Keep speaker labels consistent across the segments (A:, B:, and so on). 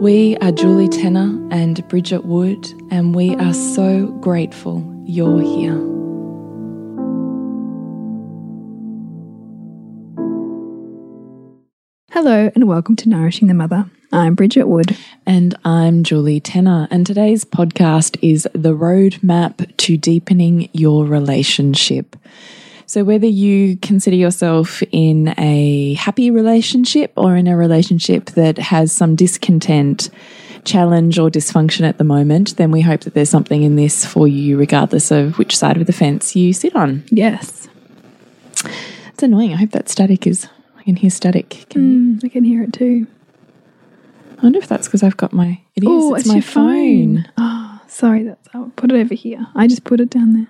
A: We are Julie Tenner and Bridget Wood, and we are so grateful you're here.
B: Hello, and welcome to Nourishing the Mother. I'm Bridget Wood.
A: And I'm Julie Tenner. And today's podcast is The Roadmap to Deepening Your Relationship. So, whether you consider yourself in a happy relationship or in a relationship that has some discontent, challenge, or dysfunction at the moment, then we hope that there's something in this for you, regardless of which side of the fence you sit on.
B: Yes.
A: It's annoying. I hope that static is, I can hear static. Can
B: Mm, I can hear it too.
A: I wonder if that's because I've got my, it is,
B: Oh,
A: it's,
B: it's
A: my
B: your
A: phone.
B: phone. Oh, sorry. That's I'll put it over here. I just put it down there.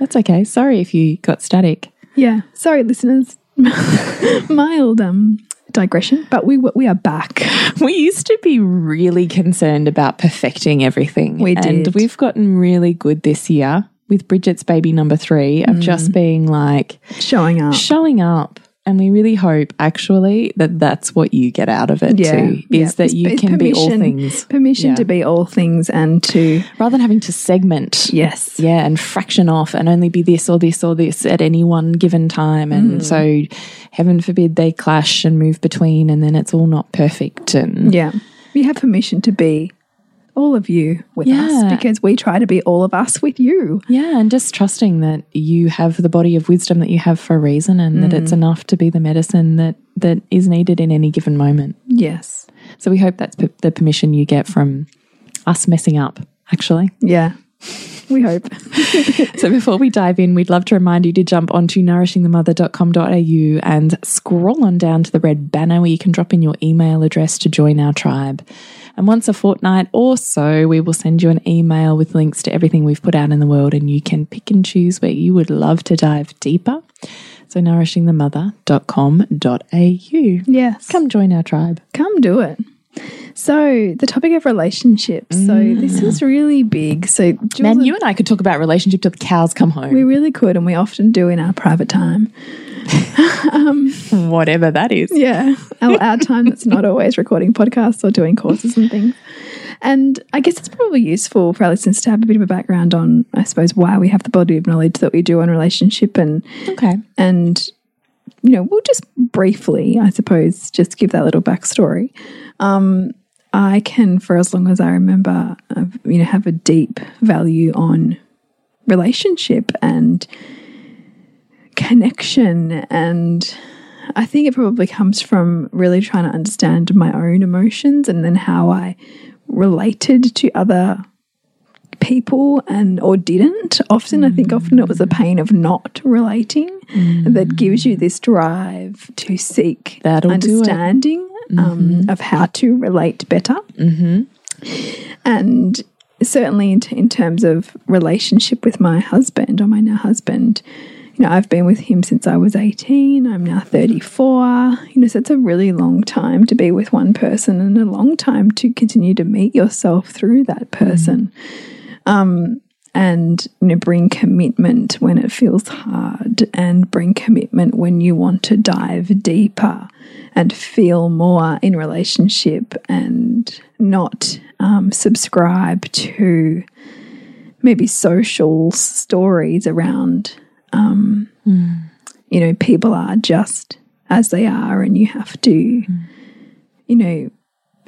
A: That's okay. Sorry if you got static.
B: Yeah. Sorry, listeners. Mild um digression, but we we are back.
A: We used to be really concerned about perfecting everything.
B: We
A: And
B: did.
A: we've gotten really good this year with Bridget's baby number three of just
B: Mm.
A: being like
B: Showing up.
A: showing up. And we really hope actually that that's what you get out of it
B: Yeah.
A: too, is
B: Yeah.
A: that you
B: it's
A: can be all things
B: Permission
A: Yeah.
B: to be all things and to
A: rather than having to segment.
B: yes.
A: Yeah, and fraction off and only be this or this or this at any one given time. And
B: Mm.
A: so, heaven forbid they clash and move between, and then it's all not perfect. And
B: Yeah. You have permission to be all of you with
A: Yeah.
B: us because we try to be all of us with you.
A: Yeah, and just trusting that you have the body of wisdom that you have for a reason and that it's mm. enough to be the medicine that, that is needed in any given moment.
B: Yes.
A: So we hope that's p- the permission you get from us messing up, actually.
B: Yeah. We hope.
A: So before we dive in, we'd love to remind you to jump onto nourishingthemother.com.au and scroll on down to the red banner where you can drop in your email address to join our tribe. And once a fortnight or so, we will send you an email with links to everything we've put out in the world, and you can pick and choose where you would love to dive deeper. So nourishingthemother.com.au.
B: Yes.
A: Come join our tribe.
B: Come do it. So, the topic of relationships. So, this is mm. really big. So, Jules
A: Man, you and I could talk about relationship till the cows come home.
B: we really could, and we often do in our private time.
A: Whatever that is.
B: Yeah. Our, our time that's not always recording podcasts or doing courses and things. And I guess it's probably useful for our listeners to have a bit of a background on, I suppose, why we have the body of knowledge that we do on relationship and
A: Okay.
B: and you know we'll just briefly i suppose just give that little backstory um, i can for as long as i remember uh, you know have a deep value on relationship and connection and i think it probably comes from really trying to understand my own emotions and then how i related to other people and or didn't. Often i think often it was a pain of not relating that mm. gives you this drive to seek
A: That'll do it.
B: understanding um, mm-hmm. of how to relate better. Mm-hmm. And certainly in, in terms of relationship with my husband or my now husband know i've been with him since i was 18 i'm now 34 you know so it's a really long time to be with one person and a long time to continue to meet yourself through that person. Um, and you know, bring commitment when it feels hard, and bring commitment when you want to dive deeper and feel more in relationship, and not um, subscribe to maybe social stories around, um, you know, people are just as they are, and you have to, you know,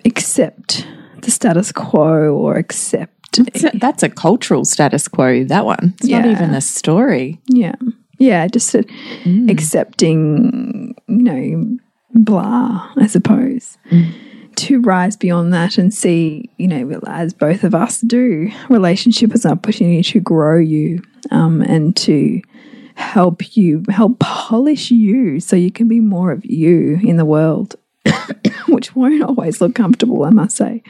B: accept the status quo or accept
A: That's a, that's a cultural status quo, that one. It's not even a story.
B: Yeah. Yeah. Just uh, accepting, you know, blah, I suppose. To rise beyond that and see, you know, as both of us do, relationship as an opportunity to grow you um, and to help you, help polish you so you can be more of you in the world, which won't always look comfortable, I must say.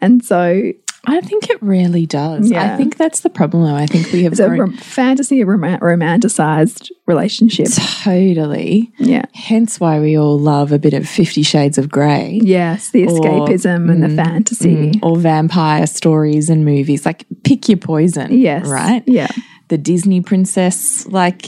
B: And so
A: I think it really does. I think that's the problem, though. I think we have
B: it's a
A: grown
B: rom fantasy rom romanticized relationship.
A: totally.
B: Yeah.
A: Hence why we all love a bit of Fifty Shades of Grey.
B: Yes, the escapism and the mm, fantasy.
A: Mm, or vampire stories and movies. Like, pick your poison.
B: Yes.
A: Right?
B: Yeah.
A: The Disney princess, like,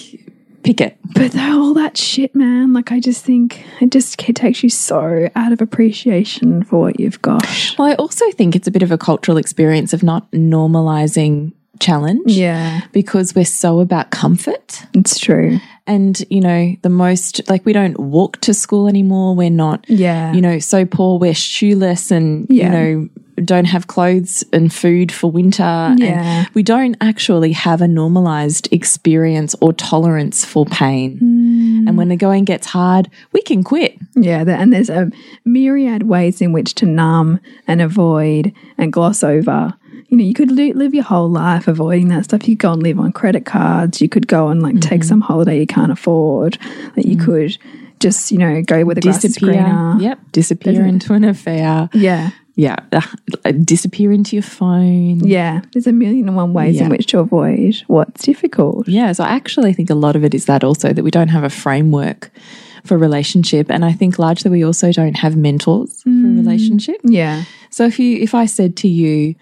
A: pick it.
B: But all that shit, man, like I just think it just takes you so out of appreciation for what you've got.
A: Well, I also think it's a bit of a cultural experience of not normalizing challenge.
B: Yeah,
A: Because we're so about comfort.
B: it's true.
A: And, you know, the most, like, we don't walk to school anymore. We're not,
B: Yeah.
A: you know, so poor, we're shoeless and,
B: Yeah.
A: you know, don't have clothes and food for winter.
B: Yeah.
A: And we don't actually have a normalized experience or tolerance for pain.
B: Mm.
A: And when the going gets hard, we can quit.
B: Yeah, and there's a myriad ways in which to numb and avoid and gloss over. You know, you could live your whole life avoiding that stuff. You could go and live on credit cards. You could go and like take some holiday you can't afford. That you could just, you know, go grass is
A: Disappear.
B: greener.
A: Yep. Disappear
B: There's a-
A: into an affair.
B: Yeah.
A: Yeah. Uh, disappear into your phone.
B: Yeah. There's a million and one ways
A: Yeah.
B: in which to avoid what's difficult.
A: Yeah, so I actually think a lot of it is that also that we don't have a framework for relationship, and I think largely we also don't have mentors for relationship.
B: Yeah.
A: So if you if I said to you,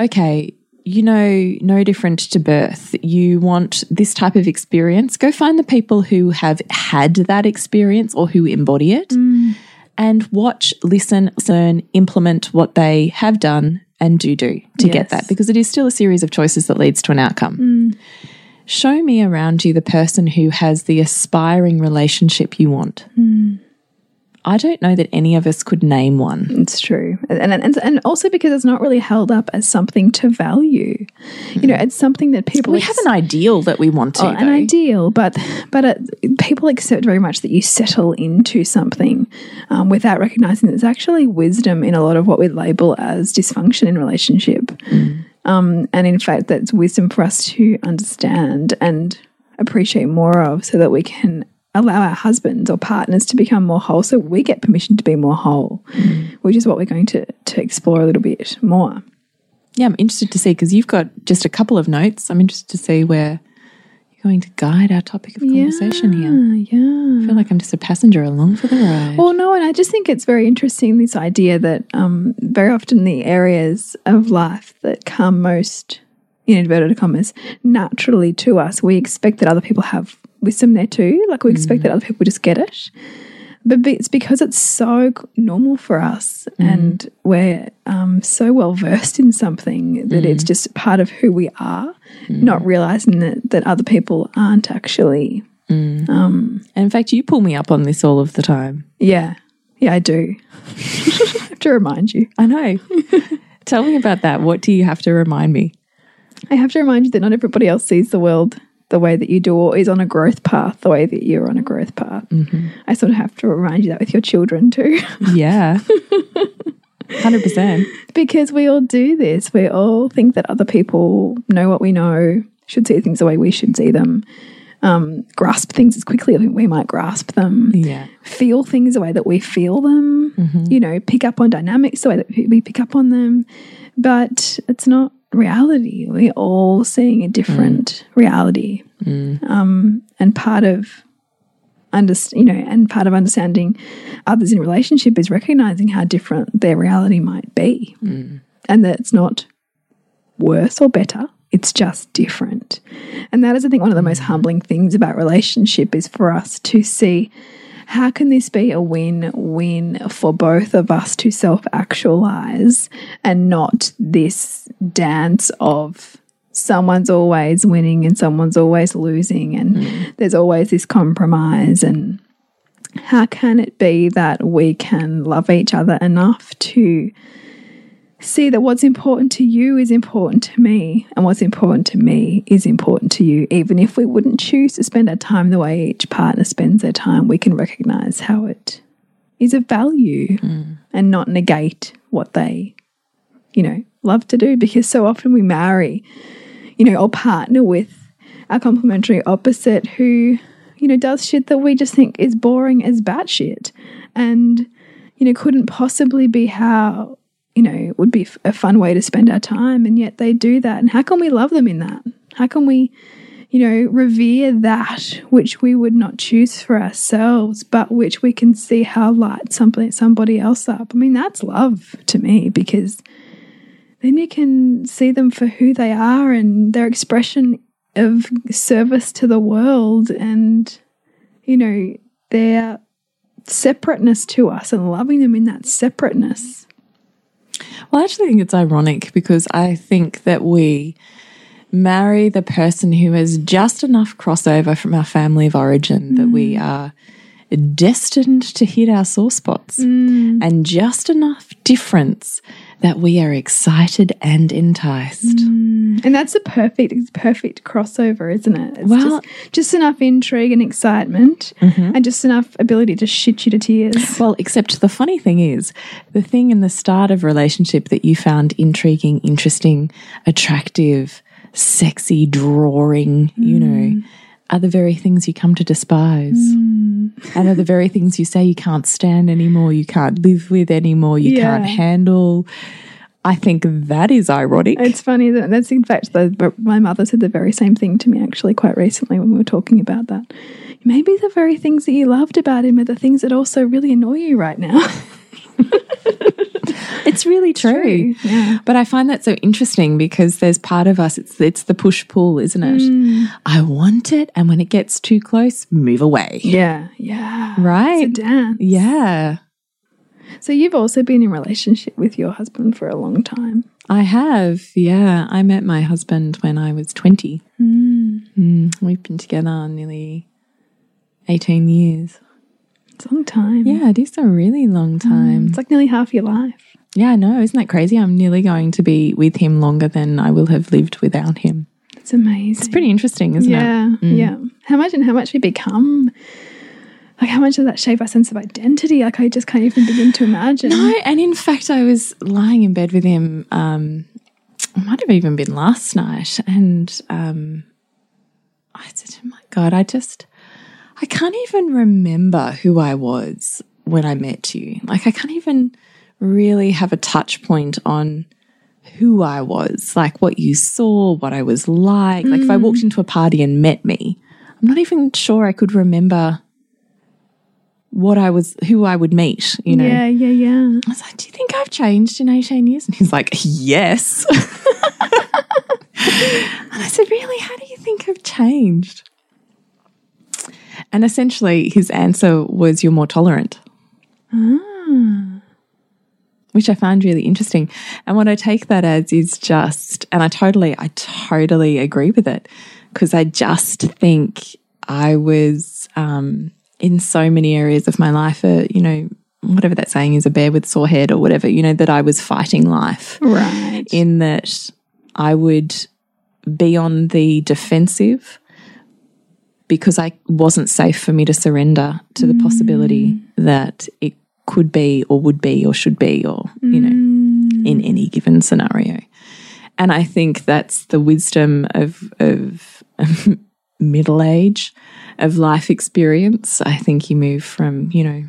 A: okay, you know, no different to birth, you want this type of experience, go find the people who have had that experience or who embody it, mm. and watch, listen, learn, implement what they have done and do do to get that because it is still a series of choices that leads to an outcome. Mm. Show me around you the person who has the aspiring relationship you want. Mm. I don't know that any of us could name one.
B: It's true, and, and and also because it's not really held up as something to value. You know, it's something that people
A: We have an ideal that we want to.
B: oh, an ideal, but but it, people accept very much that you settle into something um, without recognizing that there's actually wisdom in a lot of what we label as dysfunction in relationship. Um, and in fact, that's wisdom for us to understand and appreciate more of, so that we can allow our husbands or partners to become more whole, so we get permission to be more whole, which is what we're going to to explore a little bit more.
A: Yeah, I'm interested to see because you've got just a couple of notes. I'm interested to see where you're going to guide our topic of conversation here.
B: yeah.
A: I feel like I'm just a passenger along for the ride.
B: Well, no, and I just think it's very interesting this idea that um, very often the areas of life that come most, in inverted commas, naturally to us, we expect that other people have wisdom there too. Like we expect that mm. other people just get it. But it's because it's so normal for us mm. and we're um, so well versed in something that it's mm. just part of who we are, not realizing that, that other people aren't actually.
A: Um, and in fact, you pull me up on this all of the time.
B: Yeah. Yeah, I do. I have to remind you.
A: I know. Tell me about that. What do you have to remind me?
B: I have to remind you that not everybody else sees the world the way that you do or is on a growth path the way that you're on a growth path. I sort of have to remind you that with your children too.
A: Yeah. 100%.
B: because we all do this. We all think that other people know what we know, should see things the way we should see them, um, grasp things as quickly as we might grasp them.
A: Yeah.
B: feel things the way that we feel them, you know, pick up on dynamics the way that we pick up on them. But it's not reality. We're all seeing a different mm. reality. Mm. Um, and part of under, you know, and part of understanding others in relationship is recognizing how different their reality might be. Mm. And that it's not worse or better. It's just different. And that is, I think, one of the most humbling things about relationship is for us to see how can this be a win win for both of us to self actualize and not this dance of someone's always winning and someone's always losing and mm. there's always this compromise and how can it be that we can love each other enough to see that what's important to you is important to me, and what's important to me is important to you. Even if we wouldn't choose to spend our time the way each partner spends their time, we can recognize how it is of value mm. and not negate what they, you know, love to do. Because so often we marry, you know, or partner with a complementary opposite who, you know, does shit that we just think is boring as batshit and, you know, couldn't possibly be how you know, it would be a fun way to spend our time. And yet they do that. And how can we love them in that? How can we, you know, revere that which we would not choose for ourselves, but which we can see how light somebody else up? I mean, that's love to me because then you can see them for who they are and their expression of service to the world and, you know, their separateness to us and loving them in that separateness
A: well, I actually think it's ironic because I think that we marry the person who has just enough crossover from our family of origin mm. that we mm. are destined to hit our sore spots mm. and just enough difference that we are excited and enticed.
B: Mm. And that's a perfect, perfect crossover, isn't it? It's well, just, just enough intrigue and excitement mm -hmm. and just enough ability to shit you to tears.
A: Well, except the funny thing is, the thing in the start of relationship that you found intriguing, interesting, attractive, sexy, drawing, mm. you know, are the very things you come to despise. Mm. And are the very things you say you can't stand anymore, you can't live with anymore, you yeah. can't handle. I think that is ironic.
B: It's funny that that's in fact the, my mother said the very same thing to me actually quite recently when we were talking about that. Maybe the very things that you loved about him are the things that also really annoy you right now.
A: it's really true.
B: true. Yeah.
A: But I find that so interesting because there's part of us, it's it's the push pull, isn't it? Mm. I want it, and when it gets too close, move away.
B: Yeah, yeah.
A: Right?
B: It's a dance.
A: Yeah.
B: So you've also been in relationship with your husband for a long time.
A: I have, yeah. I met my husband when I was 20. Mm. Mm, we've been together nearly 18 years.
B: It's a long time.
A: Yeah, it is a really long time.
B: Mm, it's like nearly half your life.
A: Yeah, I know. Isn't that crazy? I'm nearly going to be with him longer than I will have lived without him.
B: It's amazing.
A: It's pretty interesting, isn't
B: yeah,
A: it?
B: Yeah. Mm. Yeah. How much and how much we become like how much does that shape our sense of identity? Like I just can't even begin to imagine.
A: No, and in fact I was lying in bed with him, um, it might have even been last night, and um I said, Oh my God, I just I can't even remember who I was when I met you. Like, I can't even really have a touch point on who I was, like what you saw, what I was like. Mm. Like, if I walked into a party and met me, I'm not even sure I could remember what I was, who I would meet, you know?
B: Yeah, yeah, yeah.
A: I was like, do you think I've changed in 18 years? And he's like, yes. and I said, really? How do you think I've changed? And essentially, his answer was, You're more tolerant.
B: Ah.
A: Which I found really interesting. And what I take that as is just, and I totally, I totally agree with it because I just think I was um, in so many areas of my life, uh, you know, whatever that saying is, a bear with sore head or whatever, you know, that I was fighting life.
B: Right.
A: In that I would be on the defensive because I wasn't safe for me to surrender to the mm. possibility that it could be or would be or should be or, mm. you know, in mm. any given scenario. And I think that's the wisdom of, of middle age, of life experience. I think you move from, you know,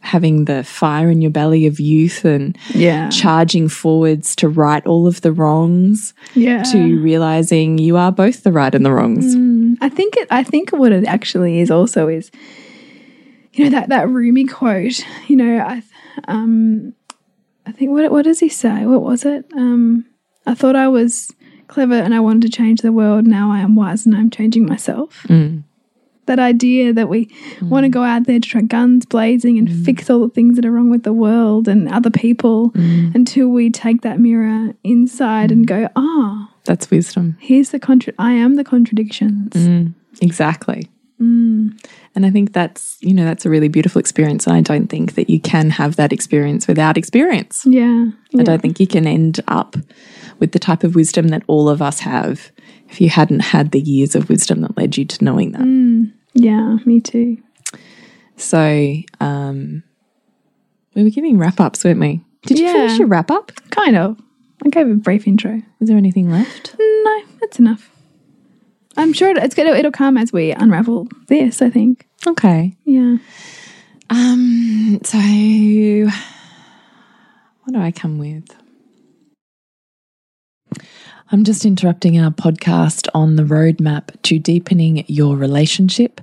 A: having the fire in your belly of youth and
B: yeah.
A: charging forwards to right all of the wrongs
B: yeah.
A: to realizing you are both the right and the wrongs.
B: Mm. I think it I think what it actually is also is you know that that Rumi quote, you know, I um I think what what does he say? What was it? Um I thought I was clever and I wanted to change the world. Now I am wise and I'm changing myself.
A: Mm.
B: That idea that we want to go out there to try guns blazing and fix all the things that are wrong with the world and other people until we take that mirror inside and go, ah,
A: That's wisdom.
B: here's the contra I am the contradictions.
A: Mm. And I think that's, you know, that's a really beautiful experience. And I don't think that you can have that experience without experience.
B: Yeah.
A: I don't think you can end up with the type of wisdom that all of us have if you hadn't had the years of wisdom that led you to knowing that.
B: Yeah, me too.
A: So, um, we were giving wrap ups, weren't we? Did you
B: Yeah.
A: finish your wrap up?
B: Kind of. I gave a brief intro.
A: Is there anything left?
B: No, that's enough. I'm sure it- it's gonna it'll come as we unravel this, I think.
A: Okay.
B: Yeah.
A: Um, so what do I come with? I'm just interrupting our podcast on the roadmap to deepening your relationship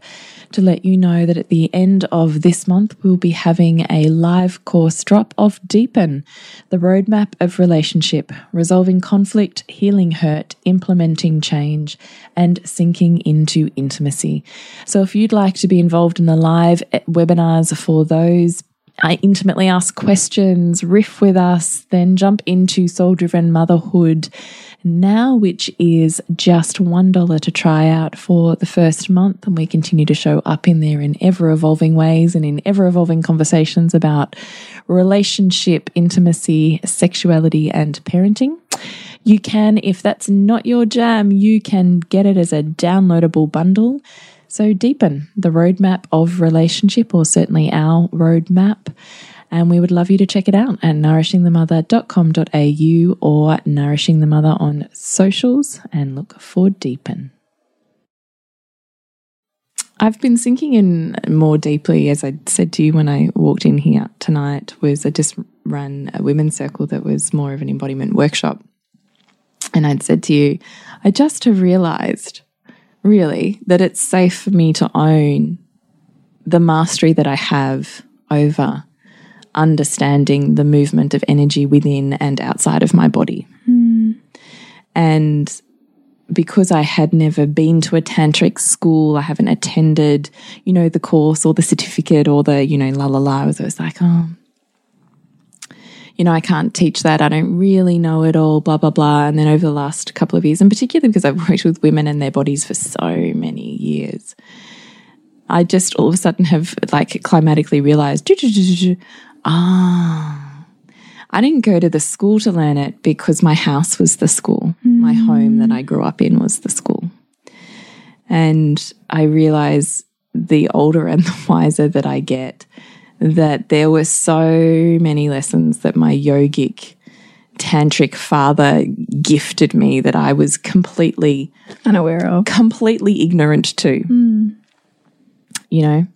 A: to let you know that at the end of this month, we'll be having a live course drop of Deepen, the roadmap of relationship, resolving conflict, healing hurt, implementing change, and sinking into intimacy. So if you'd like to be involved in the live webinars for those, intimately ask questions, riff with us, then jump into soul driven motherhood now, which is just $1 to try out for the first month. And we continue to show up in there in ever evolving ways and in ever evolving conversations about relationship, intimacy, sexuality, and parenting. You can, if that's not your jam, you can get it as a downloadable bundle. So, deepen the roadmap of relationship, or certainly our roadmap. And we would love you to check it out at nourishingthemother.com.au or Nourishing the Mother on socials and look for Deepen. I've been sinking in more deeply, as I said to you when I walked in here tonight, was I just ran a women's circle that was more of an embodiment workshop. And I'd said to you, I just have realized really that it's safe for me to own the mastery that I have over understanding the movement of energy within and outside of my body. And because I had never been to a tantric school, I haven't attended, you know, the course or the certificate or the, you know, la la la. I was always like, oh, you know, I can't teach that. I don't really know it all, blah, blah, blah. And then over the last couple of years, and particularly because I've worked with women and their bodies for so many years, I just all of a sudden have like climatically realized, ah, I didn't go to the school to learn it because my house was the school. My home that I grew up in was the school. And I realize the older and the wiser that I get, that there were so many lessons that my yogic tantric father gifted me that I was completely
B: Unaware of.
A: completely ignorant to. You know?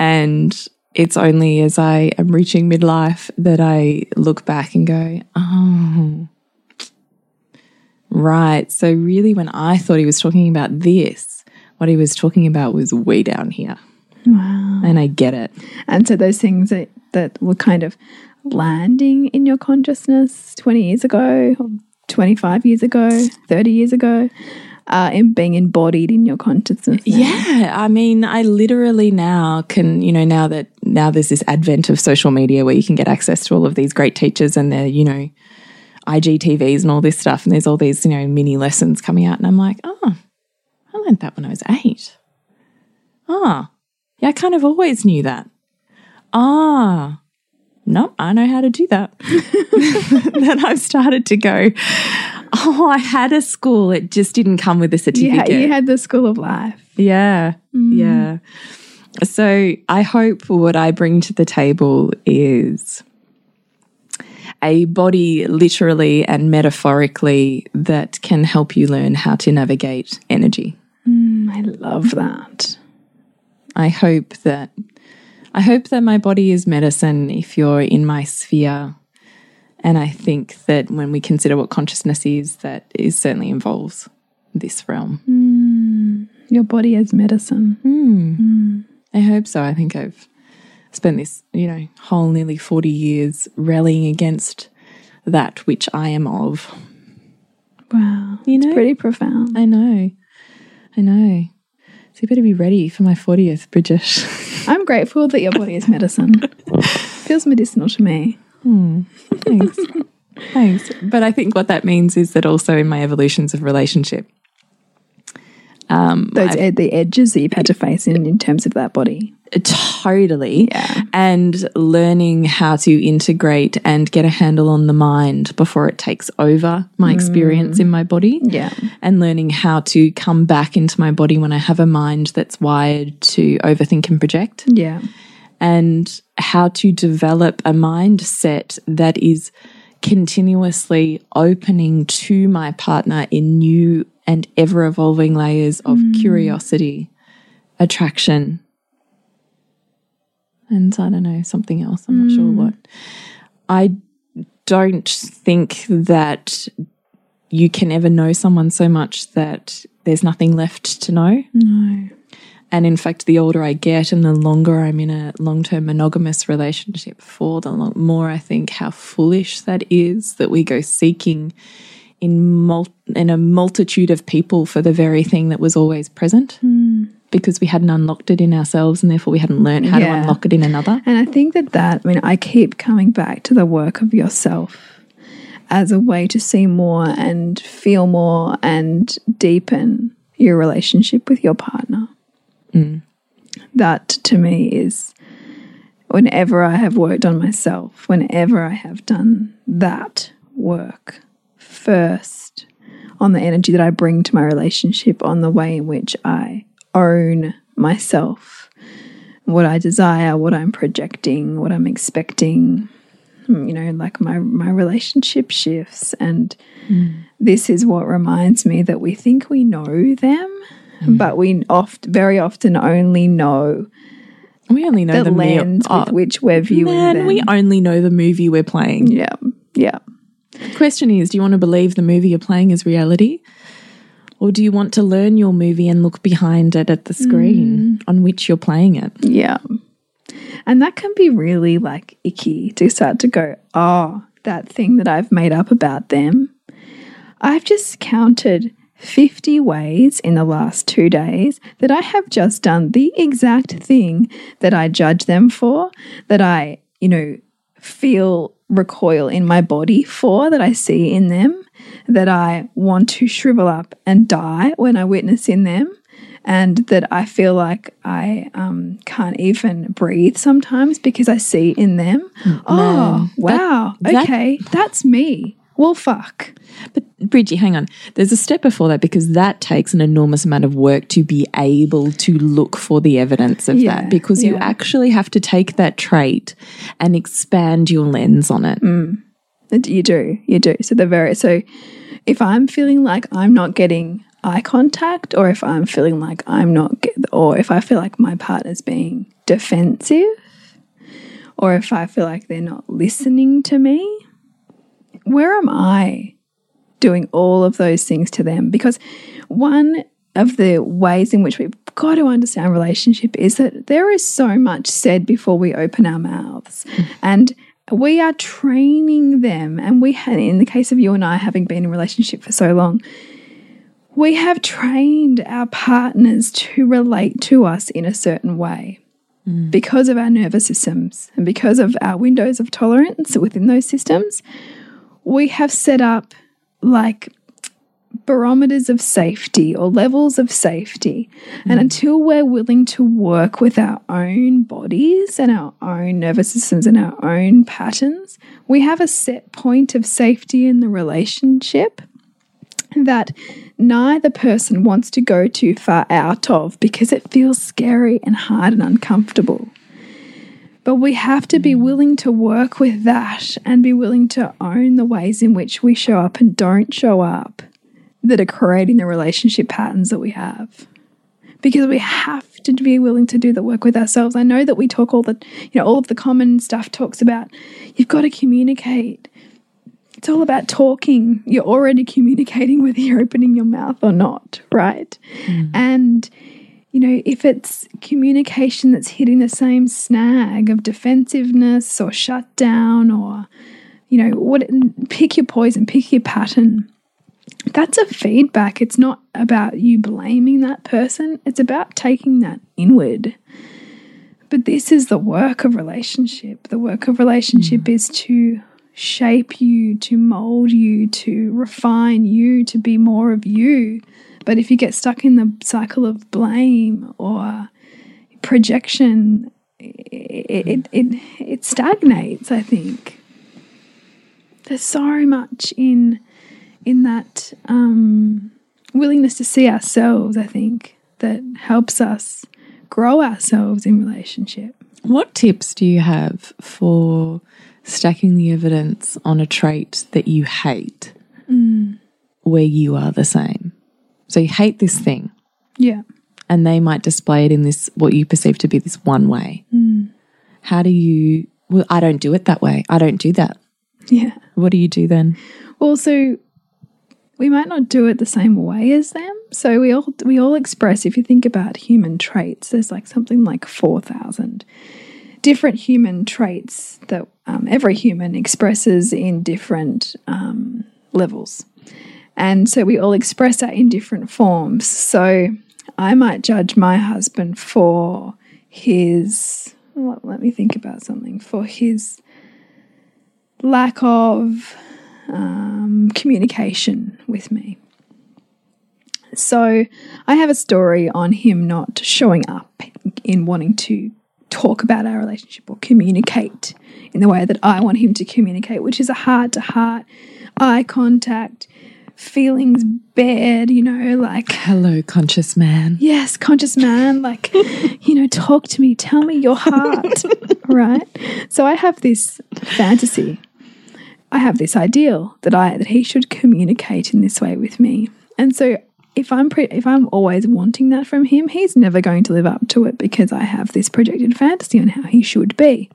A: And it's only as I am reaching midlife that I look back and go, oh, right. So, really, when I thought he was talking about this, what he was talking about was way down here. And I get it.
B: And so those things that, that were kind of landing in your consciousness 20 years ago, 25 years ago, 30 years ago, uh, and being embodied in your consciousness. now.
A: Yeah, I mean, I literally now can, you know, now that now there's this advent of social media where you can get access to all of these great teachers and their, you know, IGTVs and all this stuff, and there's all these, you know, mini lessons coming out, and I'm like, oh, I learned that when I was eight. Ah, yeah, I kind of always knew that. Ah, no, I know how to do that. then I've started to go, oh, I had a school, it just didn't come with a certificate.
B: had, you had the school of life.
A: Yeah. Yeah. So I hope what I bring to the table is a body literally and metaphorically that can help you learn how to navigate energy.
B: I love that.
A: I hope that I hope that my body is medicine if you're in my sphere. And I think that when we consider what consciousness is, that is certainly involves this realm. Mm.
B: Your body as medicine. Hmm.
A: I hope so. I think I've spent this, you know, whole nearly 40 years rallying against that which I am of.
B: Wow.
A: You know?
B: It's pretty profound.
A: I know. I know. So you better be ready for my 40th, Bridget.
B: I'm grateful that your body is medicine. Feels medicinal to me. Hmm.
A: Thanks. Thanks. But I think what that means is that also in my evolutions of relationship, um,
B: Those ed the edges that you've had to face in in terms of that body.
A: Totally,
B: Yeah.
A: and learning how to integrate and get a handle on the mind before it takes over my mm. experience in my body.
B: Yeah.
A: And learning how to come back into my body when I have a mind that's wired to overthink and project.
B: Yeah.
A: and how to develop a mindset that is continuously opening to my partner in new and ever evolving layers of mm. curiosity, attraction, and I don't know, something else. I'm not sure hmm. what. I don't think that you can ever know someone so much that there's nothing left to know.
B: No.
A: And in fact, the older I get and the longer I'm in a long term monogamous relationship for, the long, more I think how foolish that is that we go seeking in, in a multitude of people for the very thing that was always present hmm. Because we hadn't unlocked it in ourselves and therefore we hadn't learned how to unlock it in another.
B: And I think that that, I mean, I keep coming back to the work of yourself as a way to see more and feel more and deepen your relationship with your partner. Mm. That to me is whenever I have worked on myself, whenever I have done that work first on the energy that I bring to my relationship, on the way in which I own myself what I desire, what I'm projecting, what I'm expecting. Mm, you know, like my my relationship shifts, and mm. this is what reminds me that we think we know them, mm. but we oft very often only know
A: We only know
B: the,
A: the,
B: lens with which we're viewing
A: Man,
B: them.
A: we only know the movie we're playing.
B: yeah, yeah,
A: question is do you want to believe the movie you're playing is reality or do you want to learn your movie and look behind it at the screen mm. on which you're playing it
B: yeah. And that can be really like icky to start to go, oh, that thing that I've made up about them. I've just counted 50 ways in the last two days that I have just done the exact thing that I judge them for, that I, you know, feel recoil in my body for, that I see in them, that I want to shrivel up and die when I witness in them and that I feel like I um, can't even breathe sometimes because I see in them. oh, wow.
A: that-
B: okay, that's me. Well, fuck.
A: but bridgie hang on there's a step before that because that takes an enormous amount of work to be able to look for the evidence of
B: Yeah,
A: that because you actually have to take that trait and expand your lens on it mm.
B: You do, you do. So the very so if I'm feeling like I'm not getting eye contact, or if I'm feeling like I'm not get, or if I feel like my partner's being defensive, or if I feel like they're not listening to me, where am I doing all of those things to them? Because one of the ways in which we've got to understand relationship is that there is so much said before we open our mouths. Hmm. And we are training them. And we had, in the case of you and I having been in relationship for so long, we have trained our partners to relate to us in a certain way hmm. because of our nervous systems and because of our windows of tolerance within those systems. We have set up like barometers of safety or levels of safety. And mm-hmm. until we're willing to work with our own bodies and our own nervous systems and our own patterns, we have a set point of safety in the relationship that neither person wants to go too far out of because it feels scary and hard and uncomfortable. But we have to be willing to work with that and be willing to own the ways in which we show up and don't show up that are creating the relationship patterns that we have. Because we have to be willing to do the work with ourselves. I know that we talk all the, you know, all of the common stuff talks about you've got to communicate. It's all about talking. You're already communicating whether you're opening your mouth or not, right? Mm. And you know, if it's communication that's hitting the same snag of defensiveness or shutdown or, you know, what pick your poison, pick your pattern. that's a feedback. It's not about you blaming that person, it's about taking that inward. But this is the work of relationship. The work of relationship mm. is to shape you, to mold you, to refine you, to be more of you. But if you get stuck in the cycle of blame or projection, it, it, it, it stagnates, I think. There's so much in in that um, willingness to see ourselves, I think, that helps us grow ourselves in relationship.
A: What tips do you have for stacking the evidence on a trait that you hate mm. where you are the same? So you hate this thing.
B: Yeah.
A: And they might display it in this, what you perceive to be this one way.
B: Mm.
A: How do you, well, I don't do it that way. I don't do that.
B: Yeah.
A: What do you do then?
B: Well, so we might not do it the same way as them. So we all we all express if you think about human traits, there's like something like 4000 different human traits that um, every human expresses in different um, levels. And so we all express that in different forms. So I might judge my husband for his, well, let me think about something, for his lack of um, communication with me. So I have a story on him not showing up in wanting to talk about our relationship or communicate in the way that I want him to communicate, which is a heart to heart, eye contact, feelings bared, you know, like
A: hello, conscious man.
B: Yes, conscious man, like, you know, talk to me, tell me your heart, right? So I have this fantasy I have this ideal that I that he should communicate in this way with me. And so if I'm if I'm always wanting that from him, he's never going to live up to it because I have this projected fantasy on how he should be.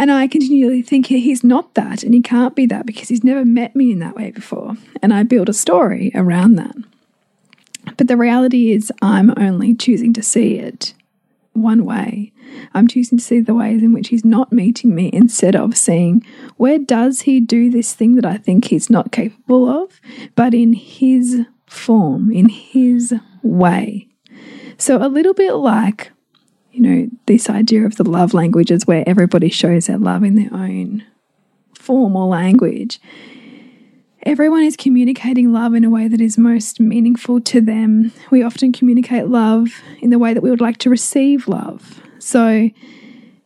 B: And I continually think he's not that and he can't be that because he's never met me in that way before. And I build a story around that. But the reality is, I'm only choosing to see it one way. I'm choosing to see the ways in which he's not meeting me instead of seeing where does he do this thing that I think he's not capable of, but in his form, in his way. So a little bit like, you know, this idea of the love languages where everybody shows their love in their own form or language. Everyone is communicating love in a way that is most meaningful to them. We often communicate love in the way that we would like to receive love. So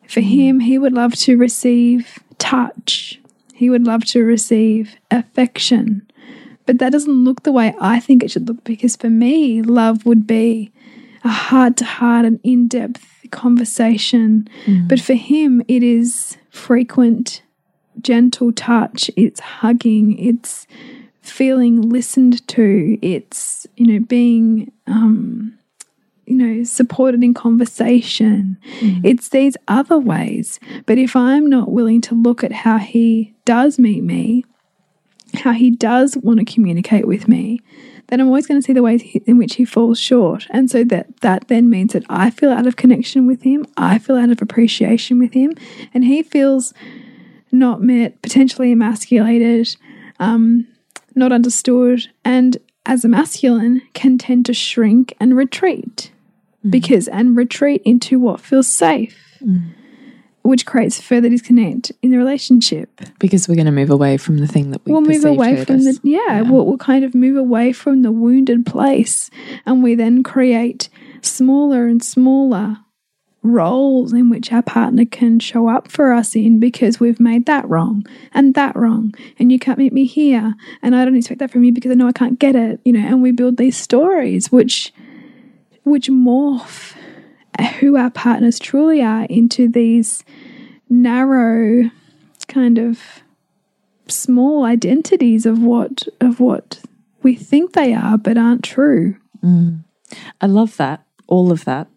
B: for him, he would love to receive touch, he would love to receive affection. But that doesn't look the way I think it should look because for me, love would be a heart to heart and in depth conversation. Mm. But for him, it is frequent, gentle touch, it's hugging, it's feeling listened to, it's, you know, being um, you know, supported in conversation. Mm. It's these other ways. But if I'm not willing to look at how he does meet me, how he does want to communicate with me, then I'm always going to see the ways in which he falls short. And so that that then means that I feel out of connection with him, I feel out of appreciation with him, and he feels not met, potentially emasculated, um, not understood, and as a masculine can tend to shrink and retreat mm. because and retreat into what feels safe.
A: Mm.
B: Which creates further disconnect in the relationship
A: because we're going to move away from the thing that we
B: we'll move away from the yeah, yeah. We'll, we'll kind of move away from the wounded place, and we then create smaller and smaller roles in which our partner can show up for us in because we've made that wrong and that wrong and you can't meet me here and I don't expect that from you because I know I can't get it you know and we build these stories which which morph who our partners truly are into these narrow kind of small identities of what of what we think they are but aren't true.
A: Mm. I love that, all of that.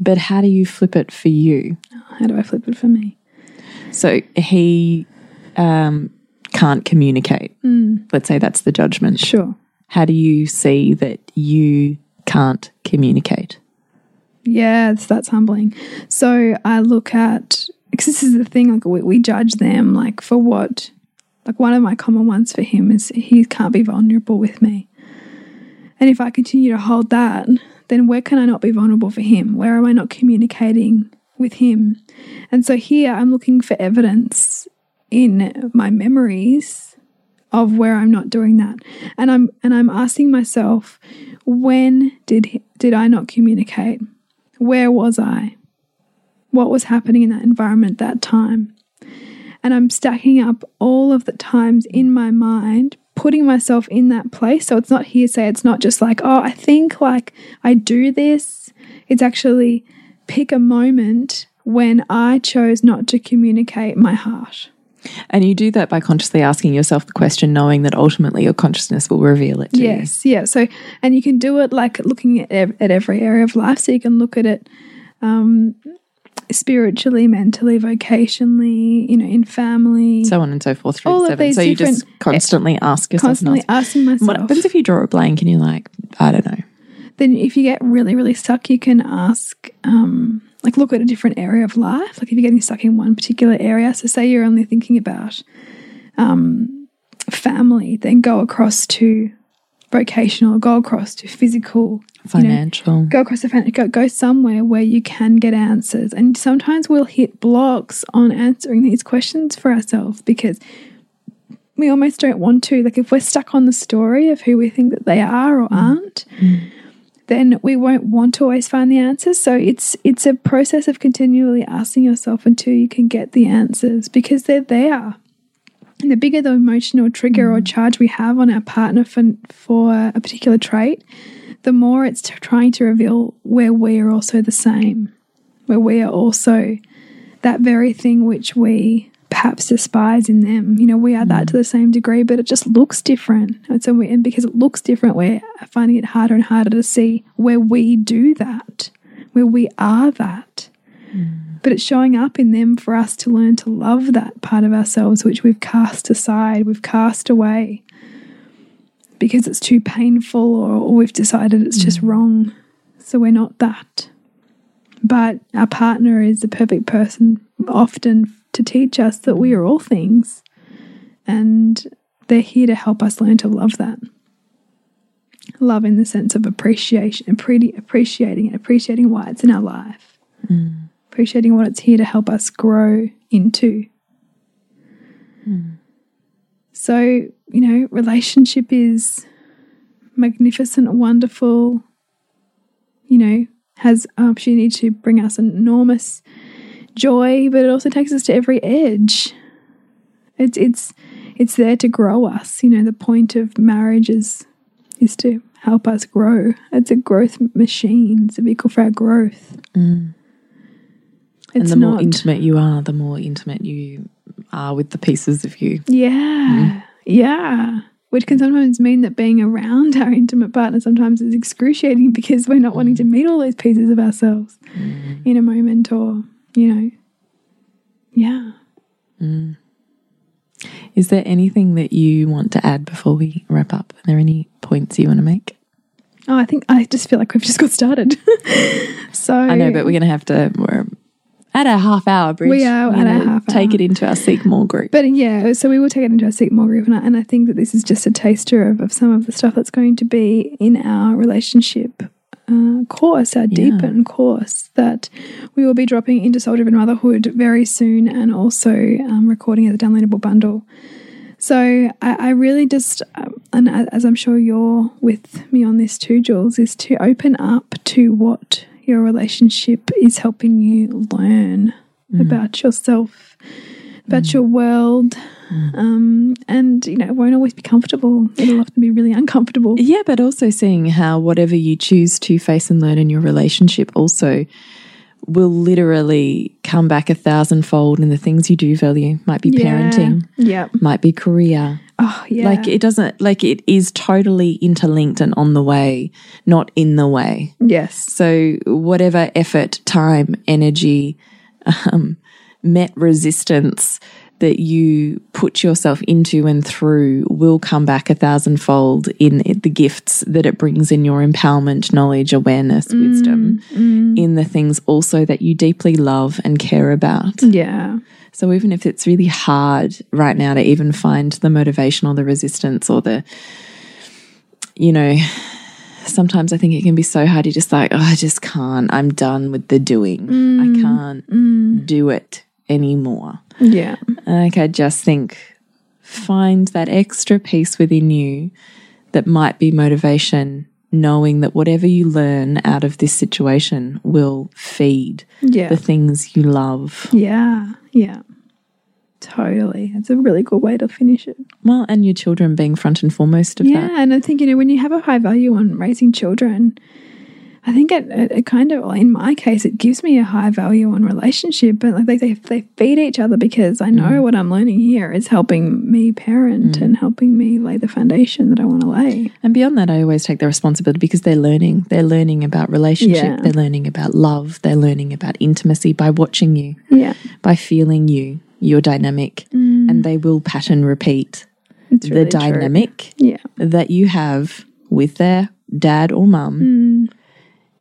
A: But how do you flip it for you?
B: How do I flip it for me?
A: So he um, can't communicate.
B: Mm.
A: Let's say that's the judgment.
B: Sure.
A: How do you see that you can't communicate.
B: Yeah, that's humbling. So I look at because this is the thing, like we, we judge them like for what Like one of my common ones for him is he can't be vulnerable with me. And if I continue to hold that, then where can I not be vulnerable for him? Where am I not communicating with him? And so here I'm looking for evidence in my memories of where I'm not doing that. And I'm and I'm asking myself, when did did I not communicate? Where was I? What was happening in that environment that time? And I'm stacking up all of the times in my mind, putting myself in that place. So it's not hearsay. It's not just like, oh, I think like I do this. It's actually pick a moment when I chose not to communicate my heart.
A: And you do that by consciously asking yourself the question, knowing that ultimately your consciousness will reveal it to you.
B: yes, you. yeah. So, and you can do it like looking at, at every area of life. So you can look at it um, spiritually, mentally, vocationally, you know, in family,
A: so on and so forth. All of these so you just constantly ask yourself,
B: constantly asking myself.
A: What happens if you draw a blank and you're like, I don't know?
B: Then, if you get really, really stuck, you can ask. Um, like look at a different area of life. Like if you're getting stuck in one particular area, so say you're only thinking about um, family, then go across to vocational, go across to physical,
A: financial,
B: you know, go across to financial, go, go somewhere where you can get answers. And sometimes we'll hit blocks on answering these questions for ourselves because we almost don't want to. Like if we're stuck on the story of who we think that they are or aren't. Mm then we won't want to always find the answers. So it's it's a process of continually asking yourself until you can get the answers because they're there. And the bigger the emotional trigger mm. or charge we have on our partner for for a particular trait, the more it's trying to reveal where we are also the same, where we are also that very thing which we perhaps despise in them. You know, we are that to the same degree, but it just looks different. And so, we, and because it looks different, we're finding it harder and harder to see where we do that, where we are that. Mm. But it's showing up in them for us to learn to love that part of ourselves, which we've cast aside, we've cast away because it's too painful or, or we've decided it's mm. just wrong. So we're not that. But our partner is the perfect person often to teach us that we are all things and they're here to help us learn to love that. Love in the sense of appreciation, and appreciating it, appreciating why it's in our life, mm. appreciating what it's here to help us grow into. Mm. So, you know, relationship is magnificent, wonderful, you know, has opportunity to bring us enormous joy, but it also takes us to every edge. It's it's it's there to grow us. You know, the point of marriage is is to help us grow. It's a growth machine. It's a vehicle for our growth.
A: Mm. and the more intimate you are, the more intimate you are with the pieces of you.
B: Yeah. Mm. Yeah. Which can sometimes mean that being around our intimate partner sometimes is excruciating because we're not wanting to meet all those pieces of ourselves mm. in a moment or you know, yeah.
A: Mm. Is there anything that you want to add before we wrap up? Are there any points you want to make?
B: Oh, I think I just feel like we've just got started. so
A: I know, but we're going to have to. We're at a half hour bridge.
B: We are at a half
A: take
B: hour.
A: it into our Seek More group.
B: But yeah, so we will take it into our Seek More group, and I, and I think that this is just a taster of, of some of the stuff that's going to be in our relationship uh, course, our yeah. Deepen course that we will be dropping into Soul Driven Motherhood very soon and also um, recording as a downloadable bundle. So I, I really just, um, and as I'm sure you're with me on this too, Jules, is to open up to what your relationship is helping you learn mm. about yourself, about mm. your world, Mm. Um, and, you know, it won't always be comfortable. It'll often be really uncomfortable.
A: Yeah, but also seeing how whatever you choose to face and learn in your relationship also will literally come back a thousandfold in the things you do value. Might be yeah. parenting.
B: Yeah.
A: Might be career.
B: Oh, yeah.
A: Like it doesn't, like it is totally interlinked and on the way, not in the way.
B: Yes.
A: So whatever effort, time, energy, um, met resistance, that you put yourself into and through will come back a thousandfold in the gifts that it brings in your empowerment, knowledge, awareness, mm, wisdom, mm. in the things also that you deeply love and care about.
B: Yeah.
A: So even if it's really hard right now to even find the motivation or the resistance or the, you know, sometimes I think it can be so hard. You're just like, oh, I just can't. I'm done with the doing. I mm, can't do it anymore.
B: Yeah.
A: Like I just think find that extra piece within you that might be motivation, knowing that whatever you learn out of this situation will feed
B: Yeah.
A: the things you love.
B: Yeah. Yeah. Totally. It's a really good way to finish it.
A: Well, and your children being front and foremost of
B: Yeah.
A: that. Yeah.
B: And I think, you know, when you have a high value on raising children, I think it, it, it kind of, well, in my case, it gives me a high value on relationship. But like they, they, they feed each other because I know mm. what I'm learning here is helping me parent mm. and helping me lay the foundation that I want to lay.
A: And beyond that, I always take the responsibility because they're learning. They're learning about relationship.
B: Yeah.
A: They're learning about love. They're learning about intimacy by watching you,
B: Yeah.
A: by feeling you, your dynamic. Mm. And they will pattern repeat
B: It's
A: the
B: really
A: dynamic
B: Yeah.
A: that you have with their dad or mum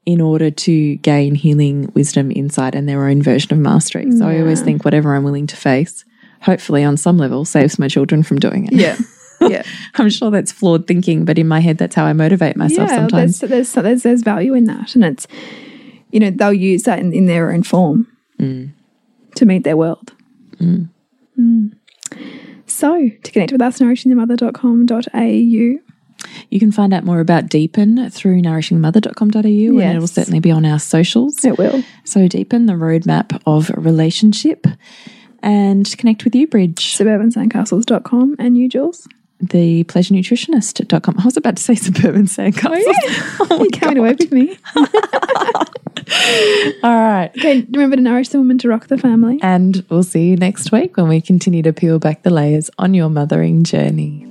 A: in order to gain healing, wisdom, insight, and their own version of mastery. So I always think whatever I'm willing to face, hopefully on some level, saves my children from doing it.
B: Yeah. Yeah.
A: I'm sure that's flawed thinking, but in my head, that's how I motivate myself sometimes.
B: There's, there's there's there's value in that, and it's you know they'll use that in, in their own form to meet their world. Mm. So to connect with us, nourishingthemother.com.au.
A: You can find out more about Deepen through nourishingmother.com.au and it'll certainly be on our socials.
B: It will.
A: So Deepen, the roadmap of relationship. And connect with you, Bridge,
B: Suburbansandcastles.com and you, Jules.
A: the pleasurenutritionist.com. I was about to say suburban sandcastles.
B: Oh, oh You're coming away with me.
A: All right.
B: Okay, remember to nourish the woman to rock the family.
A: And we'll see you next week when we continue to peel back the layers on your mothering journey.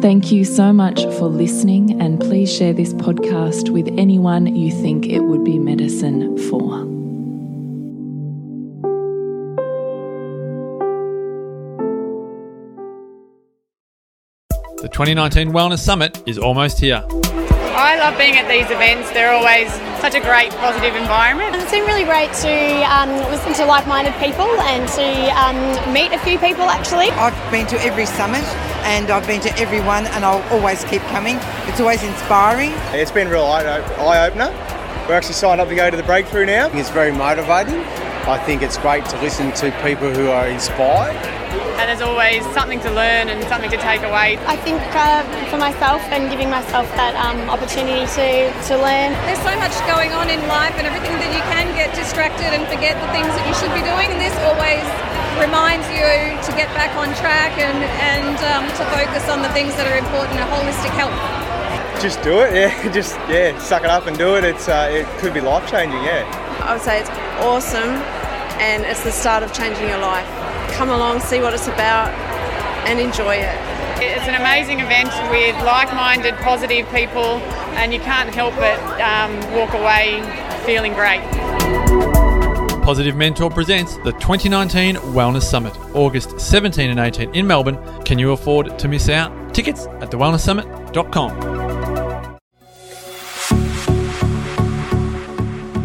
A: Thank you so much for listening, and please share this podcast with anyone you think it would be medicine for.
C: The 2019 Wellness Summit is almost here.
D: I love being at these events. They're always such a great, positive environment.
E: It's been really great to um, listen to like-minded people and to um, meet a few people actually.
F: I've been to every summit and I've been to every one and I'll always keep coming. It's always inspiring.
G: It's been a real eye eye opener. We're actually signed up to go to the breakthrough now.
H: It's very motivating. I think it's great to listen to people who are inspired.
D: And there's always something to learn and something to take away.
E: I think uh, for myself and giving myself that um, opportunity to, to learn.
I: There's so much going on in life and everything that you can get distracted and forget the things that you should be doing. And this always reminds you to get back on track and, and um, to focus on the things that are important, a holistic health.
G: Just do it, yeah. Just yeah, suck it up and do it. It's uh, it could be life changing, yeah.
J: I would say it's awesome and it's the start of changing your life. Come along, see what it's about, and enjoy it.
D: It's an amazing event with like-minded, positive people, and you can't help but um, walk away feeling great.
C: Positive Mentor presents the 2019 Wellness Summit, August 17 and 18 in Melbourne. Can you afford to miss out? Tickets at thewellnesssummit.com.